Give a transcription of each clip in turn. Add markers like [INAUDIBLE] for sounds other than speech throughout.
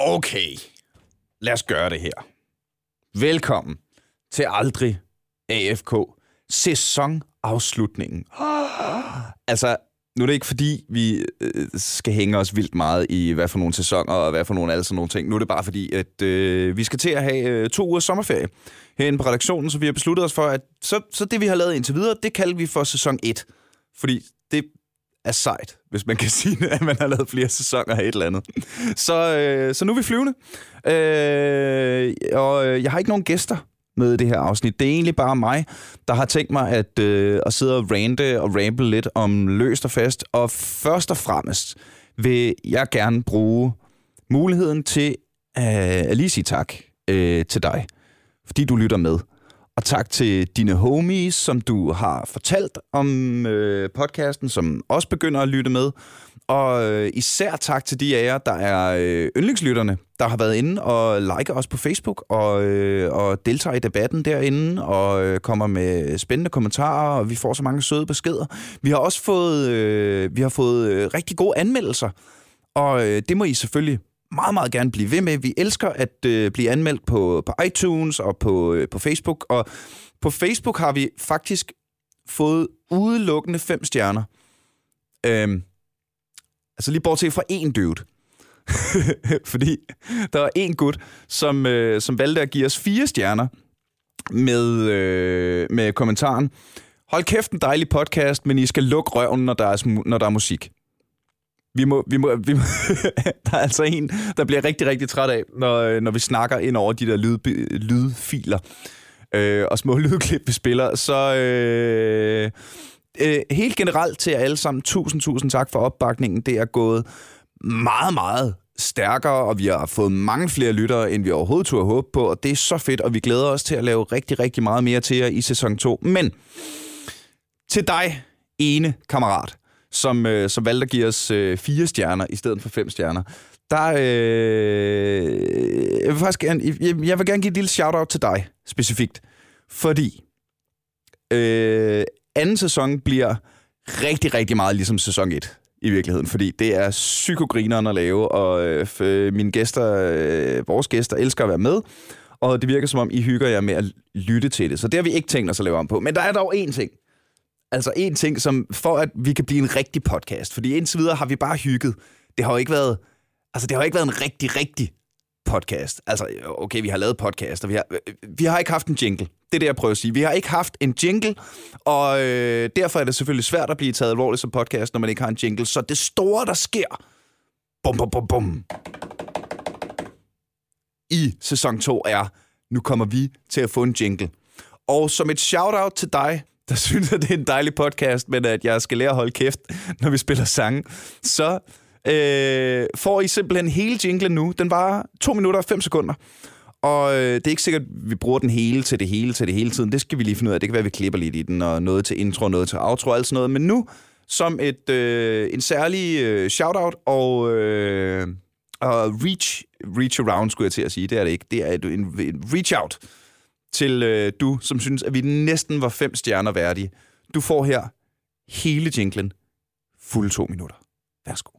Okay, lad os gøre det her. Velkommen til Aldrig AFK sæsonafslutningen. Altså, nu er det ikke fordi, vi øh, skal hænge os vildt meget i, hvad for nogle sæsoner og hvad for nogle alle sådan nogle ting. Nu er det bare fordi, at øh, vi skal til at have øh, to uger sommerferie herinde på redaktionen, så vi har besluttet os for, at så, så det, vi har lavet indtil videre, det kalder vi for sæson 1. Fordi det er sejt, hvis man kan [LAUGHS] sige, at man har lavet flere sæsoner af et eller andet. Så, øh, så nu er vi flyvende. Øh, og øh, jeg har ikke nogen gæster med i det her afsnit. Det er egentlig bare mig, der har tænkt mig at, øh, at sidde og rante og ramble lidt om løst og fast. Og først og fremmest vil jeg gerne bruge muligheden til øh, at lige sige tak øh, til dig, fordi du lytter med. Og tak til dine homies, som du har fortalt om øh, podcasten, som også begynder at lytte med. Og øh, især tak til de af jer, der er øh, yndlingslytterne, der har været inde og liker os på Facebook og, øh, og deltager i debatten derinde og øh, kommer med spændende kommentarer, og vi får så mange søde beskeder. Vi har også fået, øh, vi har fået øh, rigtig gode anmeldelser, og øh, det må I selvfølgelig meget, meget gerne blive ved med. Vi elsker at øh, blive anmeldt på, på iTunes og på, øh, på Facebook, og på Facebook har vi faktisk fået udelukkende fem stjerner. Øhm, altså lige bortset fra én dude. [LAUGHS] Fordi der var en gut, som, øh, som valgte at give os fire stjerner med, øh, med kommentaren. Hold kæft en dejlig podcast, men I skal lukke røven, når der er, når der er musik. Vi må, vi må, vi må [LAUGHS] der er altså en, der bliver rigtig, rigtig træt af, når, øh, når vi snakker ind over de der lyd, lydfiler øh, og små [LAUGHS] lydklip, vi spiller. Så øh, øh, helt generelt til jer alle sammen, tusind, tusind tak for opbakningen. Det er gået meget, meget stærkere, og vi har fået mange flere lyttere, end vi overhovedet turde håbe på, og det er så fedt, og vi glæder os til at lave rigtig, rigtig meget mere til jer i sæson 2. Men til dig, ene kammerat, som, øh, som valgte at give os øh, fire stjerner i stedet for fem stjerner, der, øh, jeg, vil faktisk gerne, jeg, jeg vil gerne give et lille shout-out til dig, specifikt. Fordi øh, anden sæson bliver rigtig, rigtig meget ligesom sæson 1 i virkeligheden, fordi det er psykogrineren at lave, og øh, øh, mine gæster, øh, vores gæster, elsker at være med, og det virker som om, I hygger jer med at lytte til det. Så det har vi ikke tænkt os at lave om på. Men der er dog én ting. Altså en ting, som for at vi kan blive en rigtig podcast, fordi indtil videre har vi bare hygget. Det har jo ikke været, altså det har jo ikke været en rigtig, rigtig podcast. Altså, okay, vi har lavet podcast, og vi har, vi har ikke haft en jingle. Det er det, jeg prøver at sige. Vi har ikke haft en jingle, og øh, derfor er det selvfølgelig svært at blive taget alvorligt som podcast, når man ikke har en jingle. Så det store, der sker, bum, bum, bum, bum, i sæson 2 er, nu kommer vi til at få en jingle. Og som et shout-out til dig, der [LAUGHS] synes, at det er en dejlig podcast, men at jeg skal lære at holde kæft, når vi spiller sange, så øh, får I simpelthen hele jinglen nu. Den var 2 minutter og 5 sekunder. Og øh, det er ikke sikkert, at vi bruger den hele til det hele til det hele tiden. Det skal vi lige finde ud af. Det kan være, at vi klipper lidt i den, og noget til intro, noget til outro og alt sådan noget. Men nu, som et, øh, en særlig øh, shout-out og, øh, og reach, reach around, skulle jeg til at sige. Det er det ikke. Det er et, en, en reach-out til øh, du, som synes, at vi næsten var fem stjerner værdige. Du får her hele jinglen fulde to minutter. Værsgo.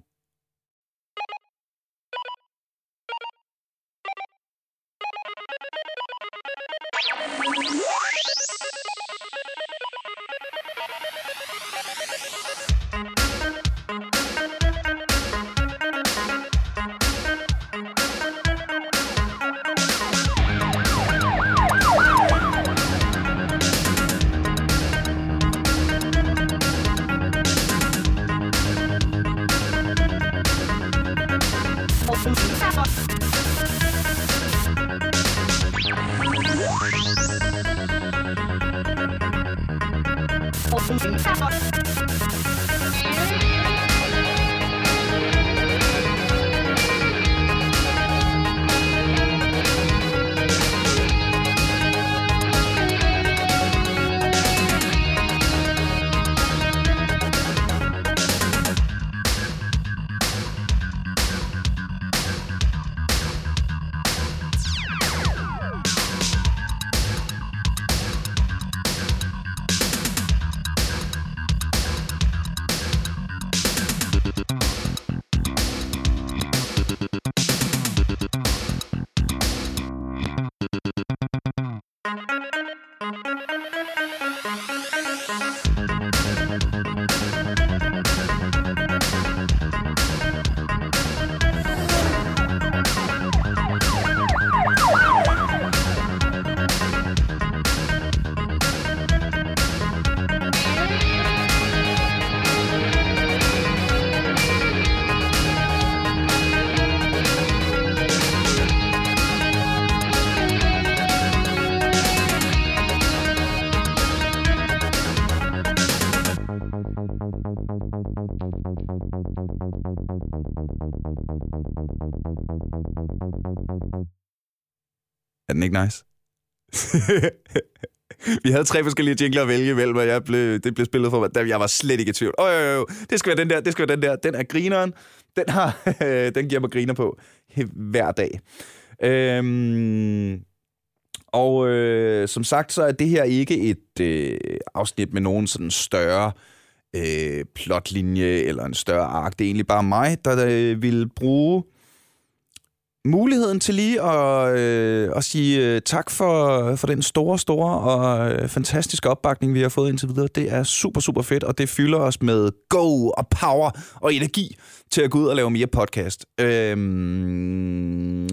Den ikke nice? [LAUGHS] Vi havde tre forskellige jingler at vælge imellem, og jeg blev, det blev spillet for mig. Jeg var slet ikke i tvivl. Øj, øj, øj, det skal være den der, det skal være den der. Den er grineren. Den, har, [LAUGHS] den giver mig griner på hver dag. Øhm, og øh, som sagt, så er det her ikke et øh, afsnit med nogen sådan større øh, plotlinje eller en større ark. Det er egentlig bare mig, der øh, vil bruge muligheden til lige at, øh, at sige øh, tak for, for den store, store og øh, fantastiske opbakning, vi har fået indtil videre. Det er super, super fedt, og det fylder os med go og power og energi til at gå ud og lave mere podcast. Øhm,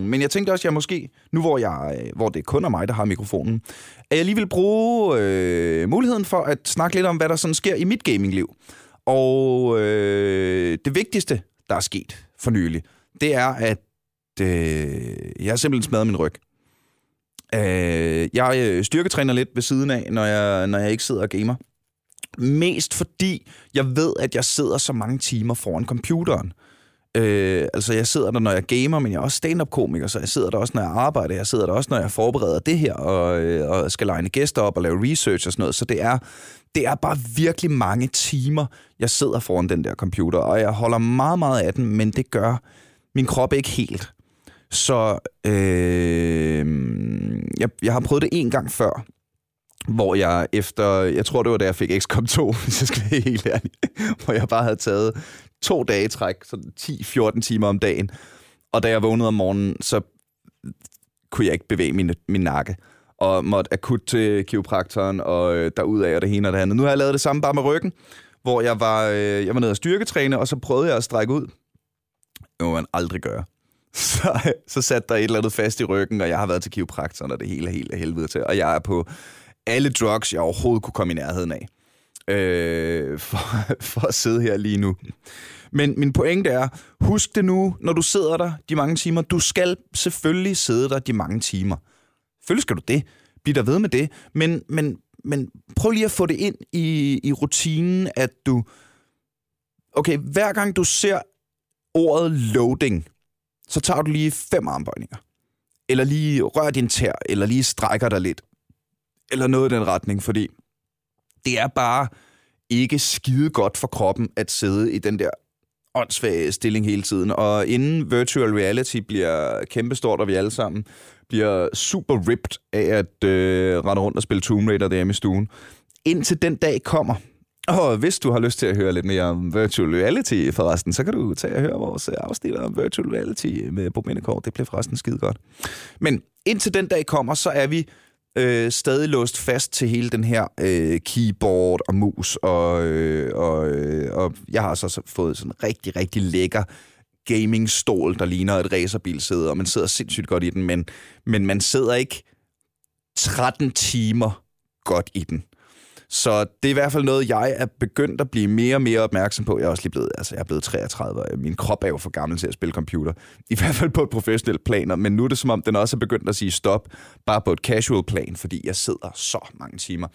men jeg tænkte også, at jeg måske, nu hvor, jeg, øh, hvor det kun er mig, der har mikrofonen, at jeg lige vil bruge øh, muligheden for at snakke lidt om, hvad der sådan sker i mit gamingliv. Og øh, det vigtigste, der er sket for nylig, det er, at øh, jeg har simpelthen smadret min ryg. Øh, jeg øh, styrketræner lidt ved siden af, når jeg, når jeg ikke sidder og gamer. Mest fordi jeg ved, at jeg sidder så mange timer foran computeren. Øh, altså, jeg sidder der, når jeg gamer, men jeg er også stand-up-komiker, så jeg sidder der også, når jeg arbejder. Jeg sidder der også, når jeg forbereder det her, og, øh, og skal legne gæster op og lave research og sådan noget. Så det er, det er bare virkelig mange timer, jeg sidder foran den der computer, og jeg holder meget, meget af den, men det gør min krop ikke helt. Så øh, jeg, jeg har prøvet det en gang før, hvor jeg efter, jeg tror det var da jeg fik XCOM 2, [LAUGHS] hvis jeg skal være helt ærlig, hvor jeg bare havde taget to dage træk, så 10-14 timer om dagen, og da jeg vågnede om morgenen, så kunne jeg ikke bevæge min, min nakke, og måtte akut til kiropraktoren, og øh, derudaf og det ene og det andet. Nu har jeg lavet det samme bare med ryggen, hvor jeg var, øh, jeg var nede og styrketræne, og så prøvede jeg at strække ud. Det må man aldrig gøre. [LAUGHS] så, så satte der et eller andet fast i ryggen, og jeg har været til kiropraktoren, og det hele er helt af helvede til. Og jeg er på alle drugs, jeg overhovedet kunne komme i nærheden af. Øh, for, [LAUGHS] for at sidde her lige nu. Men min pointe er, husk det nu, når du sidder der de mange timer. Du skal selvfølgelig sidde der de mange timer. Selvfølgelig skal du det. Bliv der ved med det. Men, men, men prøv lige at få det ind i, i rutinen, at du... Okay, hver gang du ser ordet loading, så tager du lige fem armbøjninger. Eller lige rør din tær, eller lige strækker dig lidt. Eller noget i den retning, fordi det er bare ikke skide godt for kroppen at sidde i den der åndssvage stilling hele tiden. Og inden virtual reality bliver kæmpestort, og vi alle sammen bliver super ripped af at øh, rende rundt og spille Tomb Raider derhjemme i stuen. Indtil den dag kommer, og hvis du har lyst til at høre lidt mere om virtual reality forresten, så kan du tage og høre vores øh, afsnit om virtual reality med Bob Mindekår. Det bliver forresten skide godt. Men indtil den dag kommer, så er vi øh, stadig låst fast til hele den her øh, keyboard og mus. Og, øh, og, øh, og jeg har så fået sådan en rigtig, rigtig lækker gamingstol, der ligner et racerbilsæde, og man sidder sindssygt godt i den, men, men man sidder ikke 13 timer godt i den. Så det er i hvert fald noget, jeg er begyndt at blive mere og mere opmærksom på. Jeg er også lige blevet, altså jeg er blevet 33, og min krop er jo for gammel til at spille computer. I [LAUGHS] hvert fald på et professionelt plan, men nu er det som om, den også er begyndt at sige stop, bare på et casual plan, fordi jeg sidder så mange timer.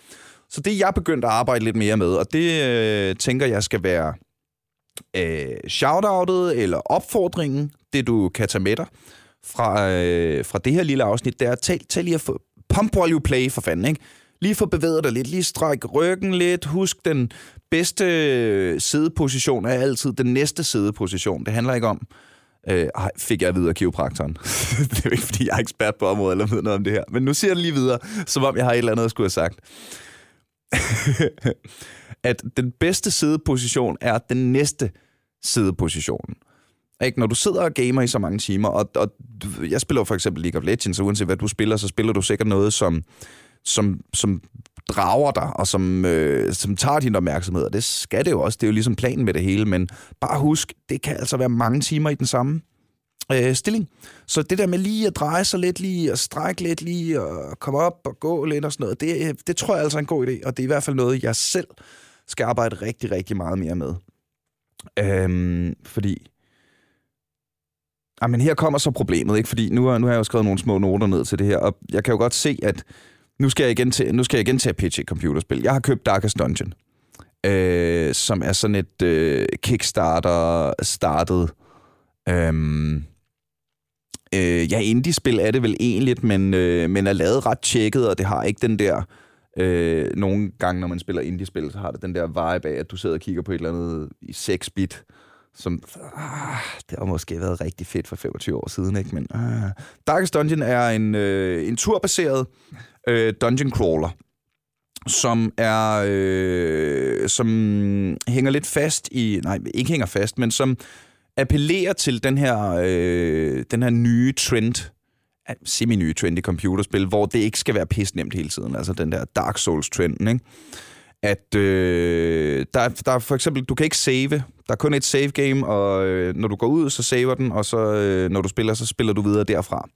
Så det er jeg begyndt at arbejde lidt mere med, og det øh, tænker jeg skal være øh, shoutoutet eller opfordringen, det du kan tage med dig fra, øh, fra det her lille afsnit, det er, tag, tag lige at få pump while you play for fanden, ikke? Lige få bevæget dig lidt, lige stræk ryggen lidt. Husk, den bedste sædeposition er altid den næste sædeposition. Det handler ikke om, øh, fik jeg videre af kiropraktoren. [LAUGHS] det er jo ikke, fordi jeg er ekspert på området eller ved noget om det her. Men nu siger jeg det lige videre, som om jeg har et eller andet, jeg skulle have sagt. [LAUGHS] at den bedste sædeposition er den næste sædeposition. Ikke? Når du sidder og gamer i så mange timer, og, og jeg spiller for eksempel League of Legends, så uanset hvad du spiller, så spiller du sikkert noget, som som, som drager dig, og som, øh, som tager din opmærksomhed, og det skal det jo også. Det er jo ligesom planen med det hele, men bare husk, det kan altså være mange timer i den samme øh, stilling. Så det der med lige at dreje sig lidt, lige at strække lidt, lige og komme op og gå lidt og sådan noget, det, øh, det tror jeg altså er en god idé, og det er i hvert fald noget, jeg selv skal arbejde rigtig, rigtig meget mere med. Øhm, fordi men her kommer så problemet, ikke? Fordi nu, nu har jeg jo skrevet nogle små noter ned til det her, og jeg kan jo godt se, at nu skal jeg igen til, nu skal jeg igen til at pitche et computerspil. Jeg har købt Darkest Dungeon, øh, som er sådan et øh, Kickstarter-startet øh, Øh, ja, indie-spil er det vel egentlig, men, øh, men er lavet ret tjekket, og det har ikke den der... Øh, nogle gange, når man spiller indie-spil, så har det den der vibe af, at du sidder og kigger på et eller andet i 6-bit, som ah, det har måske været rigtig fedt for 25 år siden, ikke? Men ah. Darkest Dungeon er en, øh, en turbaseret øh, dungeon crawler, som er øh, som hænger lidt fast i nej ikke hænger fast, men som appellerer til den her øh, den her nye trend semi-nye trend i computerspil, hvor det ikke skal være pis nemt hele tiden. Altså den der Dark Souls-trenden, ikke? At øh, der, der er for eksempel, du kan ikke save. Der er kun et save game, og øh, når du går ud, så saver den, og så øh, når du spiller, så spiller du videre derfra.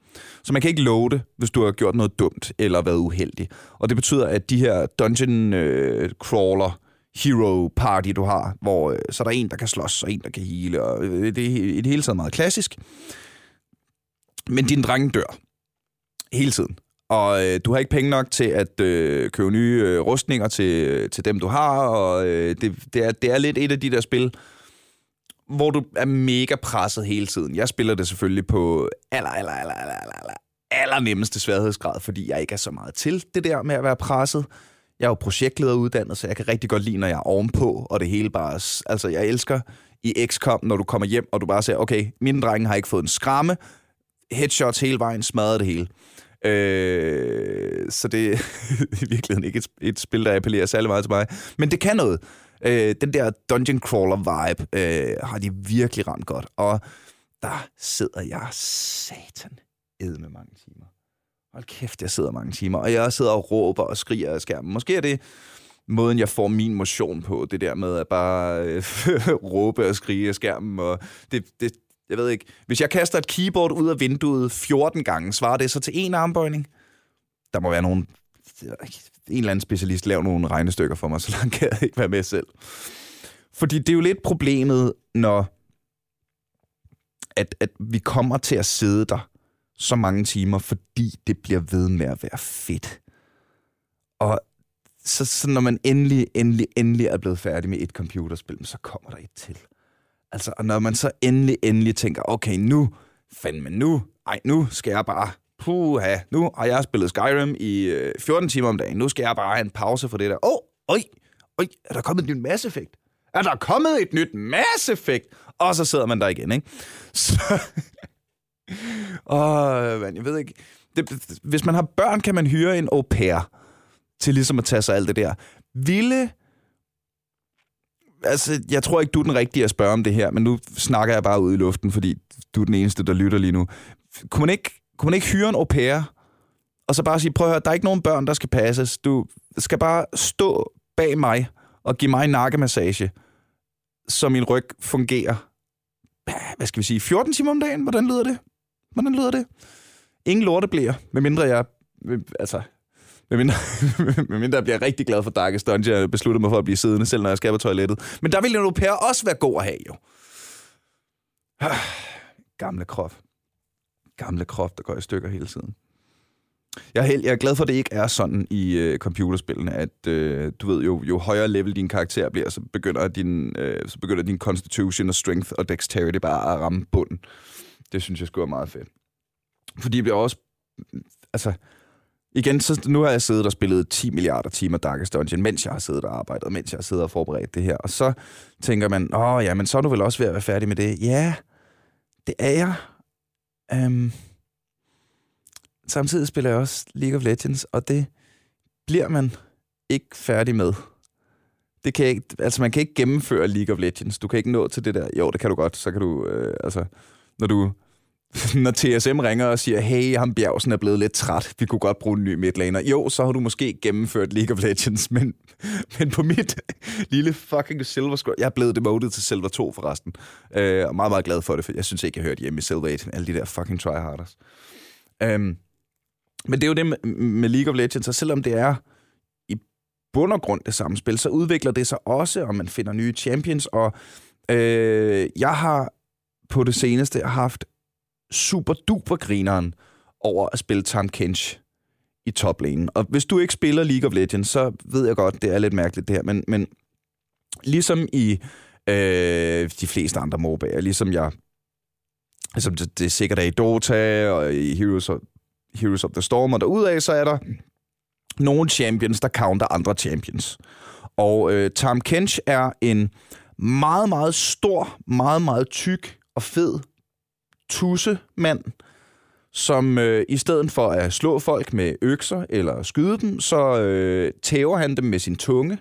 Så man kan ikke loade, hvis du har gjort noget dumt eller været uheldig. Og det betyder, at de her dungeon øh, crawler hero party, du har, hvor øh, så er der en, der kan slås, og en, der kan hele, og øh, det er i det hele taget meget klassisk. Men din dreng dør. Hele tiden. Og øh, du har ikke penge nok til at øh, købe nye øh, rustninger til, øh, til dem, du har, og øh, det, det, er, det er lidt et af de der spil, hvor du er mega presset hele tiden. Jeg spiller det selvfølgelig på aller, aller, aller, aller, aller, aller, aller nemmeste sværhedsgrad, fordi jeg ikke er så meget til det der med at være presset. Jeg er jo projektlederuddannet, så jeg kan rigtig godt lide, når jeg er ovenpå, og det hele bare... Altså, jeg elsker i XCOM, når du kommer hjem, og du bare siger, okay, mine drenge har ikke fået en skramme, headshots hele vejen, smadret det hele. Øh, så det [LAUGHS] er i virkeligheden ikke et, et spil, der appellerer særlig meget til mig. Men det kan noget. Øh, den der dungeon crawler vibe øh, har de virkelig ramt godt. Og der sidder jeg satan ed med mange timer. Hold kæft, jeg sidder mange timer. Og jeg sidder og råber og skriger af skærmen. Måske er det måden, jeg får min motion på, det der med at bare øh, [LAUGHS] råbe og skrige af skærmen. Og det, det, jeg ved ikke, hvis jeg kaster et keyboard ud af vinduet 14 gange, svarer det så til en armbøjning? Der må være nogen, en eller anden specialist lave nogle regnestykker for mig, så langt kan jeg ikke være med selv. Fordi det er jo lidt problemet, når at, at vi kommer til at sidde der så mange timer, fordi det bliver ved med at være fedt. Og så, så når man endelig, endelig, endelig er blevet færdig med et computerspil, så kommer der et til. Altså, og når man så endelig, endelig tænker, okay, nu, fandme nu, ej, nu skal jeg bare, puha, nu har jeg spillet Skyrim i øh, 14 timer om dagen, nu skal jeg bare have en pause for det der. Åh, oh, oj, oj, er der kommet et nyt Mass Effect? Er der kommet et nyt Mass Effect? Og så sidder man der igen, ikke? [LAUGHS] Så... Åh, man, jeg ved ikke. Det, hvis man har børn, kan man hyre en au pair til ligesom at tage sig alt det der. Ville altså, jeg tror ikke, du er den rigtige at spørge om det her, men nu snakker jeg bare ud i luften, fordi du er den eneste, der lytter lige nu. Kunne man ikke, kunne man ikke hyre en au pair, og så bare sige, prøv at høre, der er ikke nogen børn, der skal passes. Du skal bare stå bag mig og give mig en nakkemassage, så min ryg fungerer. Hvad skal vi sige? 14 timer om dagen? Hvordan lyder det? Hvordan lyder det? Ingen lorteblæer, medmindre jeg... Øh, altså, Medmindre, [LAUGHS] medmindre jeg bliver rigtig glad for Darkest Dungeon, jeg beslutter mig for at blive siddende, selv når jeg skal på toilettet. Men der vil en au pair også være god at have, jo. [SIGHS] Gamle krop. Gamle krop, der går i stykker hele tiden. Jeg er, held, jeg er glad for, at det ikke er sådan i øh, computerspillene, at øh, du ved, jo, jo højere level din karakter bliver, så begynder, din, øh, så begynder din constitution og strength og dexterity bare at ramme bunden. Det synes jeg skulle være meget fedt. Fordi det bliver også... Altså, igen, så nu har jeg siddet og spillet 10 milliarder timer Darkest Dungeon, mens jeg har siddet og arbejdet, mens jeg har siddet og forberedt det her. Og så tænker man, åh ja, men så er du vel også ved at være færdig med det. Ja, det er jeg. Um, samtidig spiller jeg også League of Legends, og det bliver man ikke færdig med. Det kan ikke, altså man kan ikke gennemføre League of Legends. Du kan ikke nå til det der. Jo, det kan du godt. Så kan du, øh, altså, når du [LAUGHS] når TSM ringer og siger, hey, ham Bjergsen er blevet lidt træt, vi kunne godt bruge en ny midlaner. Jo, så har du måske gennemført League of Legends, [LAUGHS] men, men på mit [LAUGHS] lille fucking Silver Squad, jeg er blevet demoted til Silver 2 forresten, øh, og meget, meget glad for det, for jeg synes ikke, jeg hørte hjemme i Silver 8, alle de der fucking tryharders. Um, men det er jo det med, med League of Legends, og selvom det er i bund og grund det samme spil, så udvikler det sig også, og man finder nye champions, og øh, jeg har på det seneste haft super duper grineren over at spille Tom Kench i toplane. Og hvis du ikke spiller League of Legends, så ved jeg godt, det er lidt mærkeligt det her, men, men ligesom i øh, de fleste andre MOBA'er, ligesom jeg Altså, det, det er sikkert er i Dota og i Heroes of, Heroes of the Storm, og derudaf, så er der nogle champions, der counter andre champions. Og øh, Tom Kench er en meget, meget stor, meget, meget tyk og fed tussemand, som øh, i stedet for at slå folk med økser eller skyde dem, så øh, tæver han dem med sin tunge.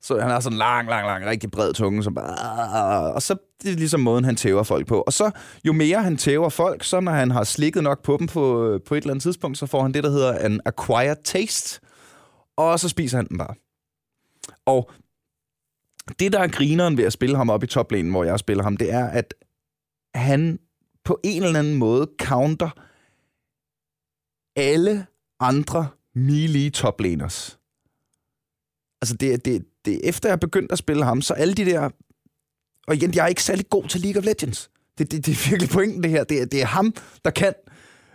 Så han har sådan en lang, lang, lang, rigtig bred tunge, som bare... Og så det er ligesom måden, han tæver folk på. Og så jo mere han tæver folk, så når han har slikket nok på dem på, øh, på et eller andet tidspunkt, så får han det, der hedder en acquired taste. Og så spiser han dem bare. Og det, der er grineren ved at spille ham op i toplanen, hvor jeg spiller ham, det er, at han på en eller anden måde counter alle andre melee toplaners. Altså, det, det, det, efter jeg begyndte at spille ham, så alle de der... Og igen, jeg er ikke særlig god til League of Legends. Det, det, det er virkelig pointen, det her. Det, det er ham, der kan.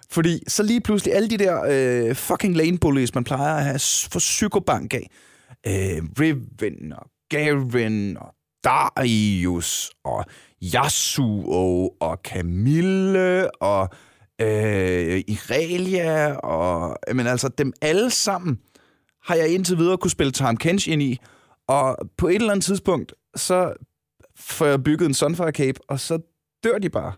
Fordi så lige pludselig alle de der øh, fucking lane bullies, man plejer at have for psykobank af. Øh, Riven og Garen og Darius og Yasuo og Camille og øh, Irelia og... Men altså, dem alle sammen har jeg indtil videre kunne spille Time Kench ind i. Og på et eller andet tidspunkt, så får jeg bygget en Sunfire Cape, og så dør de bare.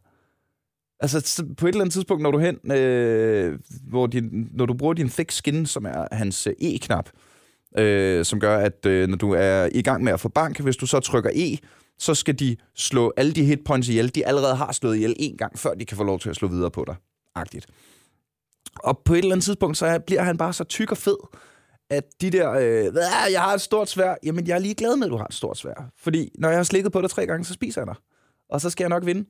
Altså, på et eller andet tidspunkt, når du hen, øh, hvor din, når du bruger din thick skin, som er hans øh, E-knap, øh, øh, som gør, at øh, når du er i gang med at få bank, hvis du så trykker E, så skal de slå alle de hitpoints ihjel, de allerede har slået ihjel en gang, før de kan få lov til at slå videre på dig. Agtigt. Og på et eller andet tidspunkt, så bliver han bare så tyk og fed, at de der, øh, jeg har et stort svær, jamen jeg er lige glad med, at du har et stort svær. Fordi når jeg har slikket på dig tre gange, så spiser jeg dig. Og så skal jeg nok vinde.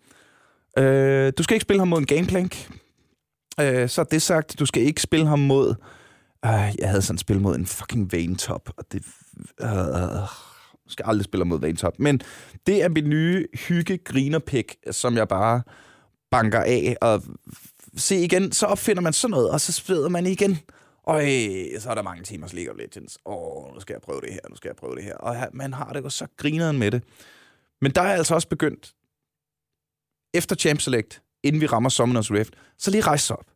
Øh, du skal ikke spille ham mod en gameplank. Øh, så er det sagt, du skal ikke spille ham mod... Øh, jeg havde sådan spillet mod en fucking Vayne Top, og det... Øh, øh, skal aldrig spille mod Vayne Top. Men det er min nye hygge griner pick, som jeg bare banker af. Og se igen, så opfinder man sådan noget, og så spiller man igen. Og øh, så er der mange timers League of Legends. Åh, nu skal jeg prøve det her, nu skal jeg prøve det her. Og man har det jo så grineren med det. Men der er altså også begyndt, efter Champ Select, inden vi rammer Summoners Rift, så lige rejse op.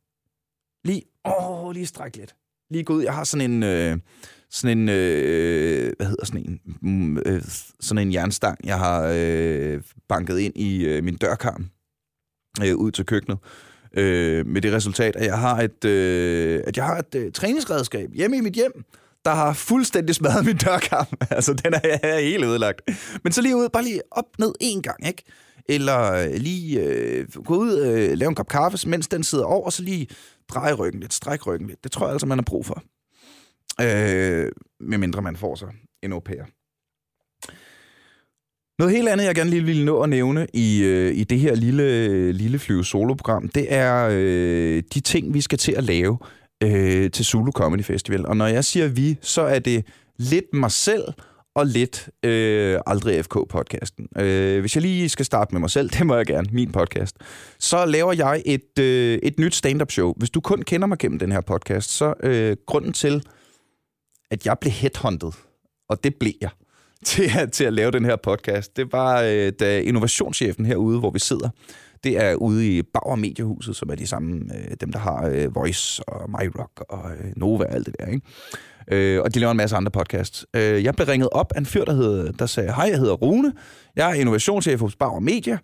Lige, åh, lige stræk lidt. Lige gå ud. Jeg har sådan en, øh, sådan en, øh, hvad hedder sådan en, mm, øh, sådan en jernstang, jeg har øh, banket ind i øh, min dørkarm øh, ud til køkkenet. Øh, med det resultat, at jeg har et, øh, at jeg har et øh, træningsredskab hjemme i mit hjem, der har fuldstændig smadret min dørkarm. [LAUGHS] altså, den er, er helt ødelagt. Men så lige ud, bare lige op ned en gang, ikke? Eller øh, lige øh, gå ud og øh, lave en kop kaffe, mens den sidder over, og så lige dreje ryggen lidt, strække ryggen lidt. Det tror jeg altså, man har brug for. Øh, medmindre man får sig en au pair. Noget helt andet, jeg gerne lige ville nå at nævne i, øh, i det her lille, lille flyve solo-program, det er øh, de ting, vi skal til at lave øh, til Zulu Comedy Festival. Og når jeg siger vi, så er det lidt mig selv og lidt øh, Aldrig FK-podcasten. Øh, hvis jeg lige skal starte med mig selv, [LAUGHS] det må jeg gerne, min podcast, så laver jeg et, øh, et nyt stand-up show. Hvis du kun kender mig gennem den her podcast, så øh, grunden til, at jeg blev headhunted, og det blev jeg, [LAUGHS] til at, til at lave den her podcast, det var, øh, da innovationschefen herude, hvor vi sidder, det er ude i Bauer Mediehuset, som er de samme, øh, dem der har øh, Voice og MyRock og øh, Nova og alt det der, ikke? Øh, og de laver en masse andre podcasts. Øh, jeg blev ringet op af en fyr, der, hed, der sagde, hej, jeg hedder Rune, jeg er innovationschef hos Bauer Media.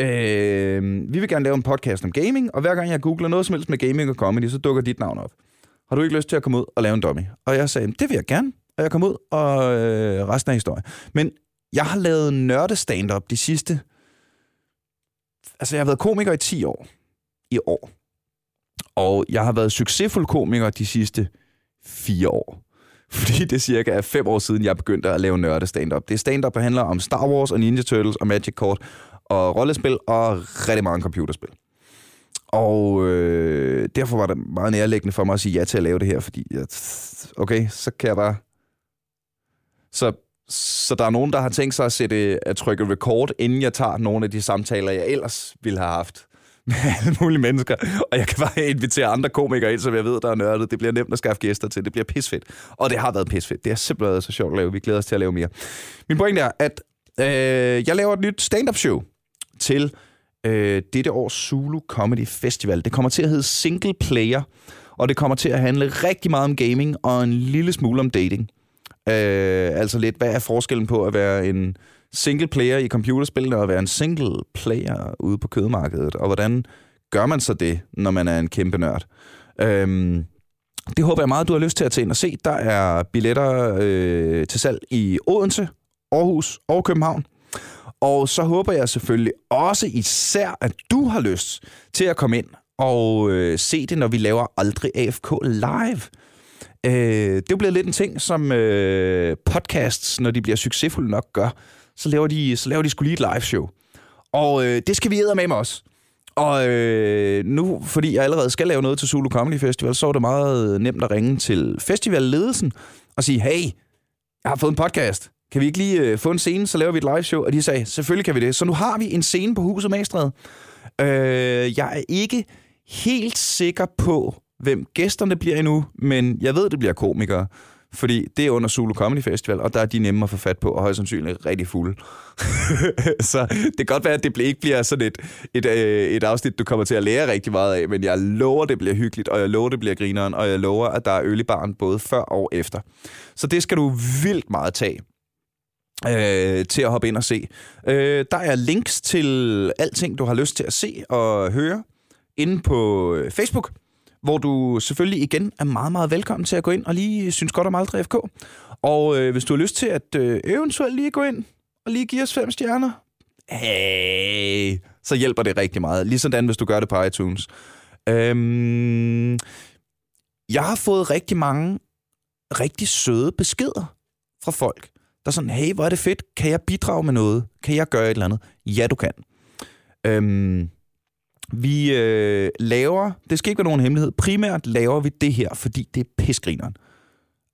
Øh, vi vil gerne lave en podcast om gaming, og hver gang jeg googler noget som helst med gaming og comedy, så dukker dit navn op. Har du ikke lyst til at komme ud og lave en dummy? Og jeg sagde, det vil jeg gerne og jeg kom ud, og øh, resten af historien. Men jeg har lavet nørde stand-up de sidste... Altså, jeg har været komiker i 10 år. I år. Og jeg har været succesfuld komiker de sidste 4 år. [LAUGHS] Fordi det cirka er fem år siden, jeg begyndte at lave nørde stand-up. Det er stand-up, der handler om Star Wars og Ninja Turtles og Magic Court og rollespil og rigtig mange computerspil. Og øh, derfor var det meget nærliggende for mig at sige ja til at lave det her, fordi jeg, okay, så kan jeg bare så, så der er nogen, der har tænkt sig at, sætte, at trykke record, inden jeg tager nogle af de samtaler, jeg ellers ville have haft med [LAUGHS] alle mulige mennesker. Og jeg kan bare invitere andre komikere ind, som jeg ved, der er nørdet. Det bliver nemt at skaffe gæster til. Det bliver pisfedt. Og det har været pisfedt. Det har simpelthen været så sjovt at lave. Vi glæder os til at lave mere. Min pointe er, at øh, jeg laver et nyt stand-up show til øh, dette års Zulu Comedy Festival. Det kommer til at hedde Single Player, og det kommer til at handle rigtig meget om gaming og en lille smule om dating. Øh, altså lidt, hvad er forskellen på at være en single player i computerspillene og at være en single player ude på kødmarkedet, og hvordan gør man så det, når man er en kæmpe nørd? Øhm, det håber jeg meget, du har lyst til at tage ind og se. Der er billetter øh, til salg i Odense, Aarhus og København. Og så håber jeg selvfølgelig også især, at du har lyst til at komme ind og øh, se det, når vi laver Aldrig AFK live. Øh, det bliver lidt en ting, som øh, podcasts, når de bliver succesfulde nok, gør. Så laver de, så laver de skulle lige et live show. Og øh, det skal vi æde med med os. Og øh, nu, fordi jeg allerede skal lave noget til Zulu Comedy Festival, så er det meget øh, nemt at ringe til festivalledelsen og sige, hey, jeg har fået en podcast. Kan vi ikke lige øh, få en scene, så laver vi et live show? Og de sagde, selvfølgelig kan vi det. Så nu har vi en scene på Huset Magstred. Øh, jeg er ikke helt sikker på, hvem gæsterne bliver endnu, men jeg ved, det bliver komikere. Fordi det er under Zulu Comedy Festival, og der er de nemme at få fat på, og højst sandsynligt rigtig fulde. [LAUGHS] så det kan godt være, at det ikke bliver sådan et, et, øh, et afsnit, du kommer til at lære rigtig meget af, men jeg lover, det bliver hyggeligt, og jeg lover, det bliver grineren, og jeg lover, at der er øl i baren både før og efter. Så det skal du vildt meget tage øh, til at hoppe ind og se. Øh, der er links til alting, du har lyst til at se og høre inde på øh, Facebook hvor du selvfølgelig igen er meget, meget velkommen til at gå ind og lige synes godt om Aldrig FK. Og øh, hvis du har lyst til at øh, eventuelt lige gå ind og lige give os fem stjerner, hey, så hjælper det rigtig meget. Ligesådan, hvis du gør det på iTunes. Øhm, jeg har fået rigtig mange rigtig søde beskeder fra folk, der er sådan, hey, hvor er det fedt, kan jeg bidrage med noget? Kan jeg gøre et eller andet? Ja, du kan. Øhm, vi øh, laver, det skal ikke være nogen hemmelighed, primært laver vi det her, fordi det er pisgrineren.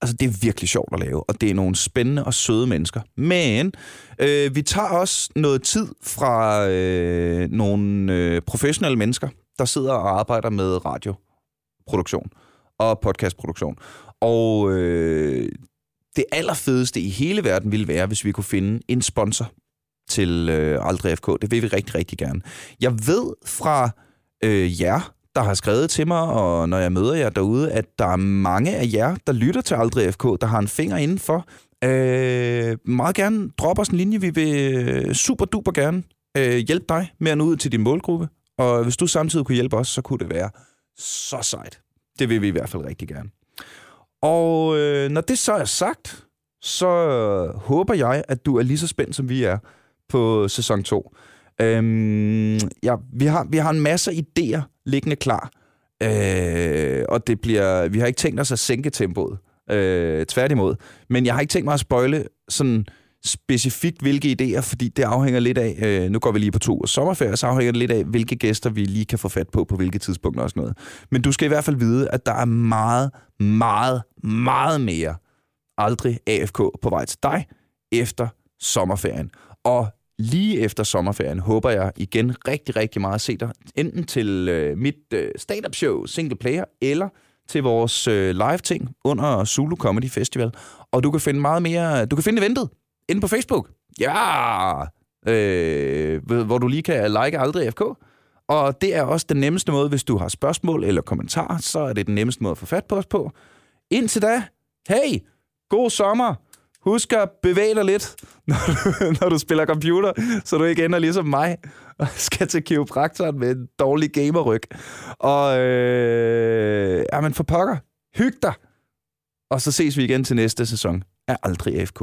Altså, det er virkelig sjovt at lave, og det er nogle spændende og søde mennesker. Men øh, vi tager også noget tid fra øh, nogle øh, professionelle mennesker, der sidder og arbejder med radioproduktion og podcastproduktion. Og øh, det allerfedeste i hele verden ville være, hvis vi kunne finde en sponsor til øh, Aldrig FK. Det vil vi rigtig, rigtig gerne. Jeg ved fra øh, jer, der har skrevet til mig, og når jeg møder jer derude, at der er mange af jer, der lytter til Aldrig FK, der har en finger indenfor. Øh, meget gerne drop os en linje. Vi vil øh, super duper gerne øh, hjælpe dig med at nå ud til din målgruppe. Og hvis du samtidig kunne hjælpe os, så kunne det være så sejt. Det vil vi i hvert fald rigtig gerne. Og øh, når det så er sagt, så håber jeg, at du er lige så spændt, som vi er på sæson 2. Øhm, ja, vi, har, vi har en masse idéer liggende klar, øh, og det bliver, vi har ikke tænkt os at sænke tempoet, øh, tværtimod. Men jeg har ikke tænkt mig at spøjle sådan specifikt hvilke idéer, fordi det afhænger lidt af, øh, nu går vi lige på to sommerferie, så afhænger det lidt af, hvilke gæster vi lige kan få fat på, på hvilke tidspunkter og sådan noget. Men du skal i hvert fald vide, at der er meget, meget, meget mere aldrig AFK på vej til dig efter sommerferien. Og lige efter sommerferien håber jeg igen rigtig, rigtig meget at se dig. Enten til øh, mit øh, stand-up show, Single Player, eller til vores øh, live-ting under Zulu Comedy Festival. Og du kan finde meget mere... Du kan finde eventet inde på Facebook. Ja! Øh, hvor du lige kan like aldrig FK. Og det er også den nemmeste måde, hvis du har spørgsmål eller kommentarer, så er det den nemmeste måde at få fat på os på. Indtil da, hey, god sommer! Husk at bevæge dig lidt, [LAUGHS] når du, når du spiller computer, så du ikke ender ligesom mig og [LAUGHS] skal til kiropraktoren med en dårlig gamerryg. Og øh, ja, men for pokker, hyg dig. Og så ses vi igen til næste sæson af Aldrig AFK.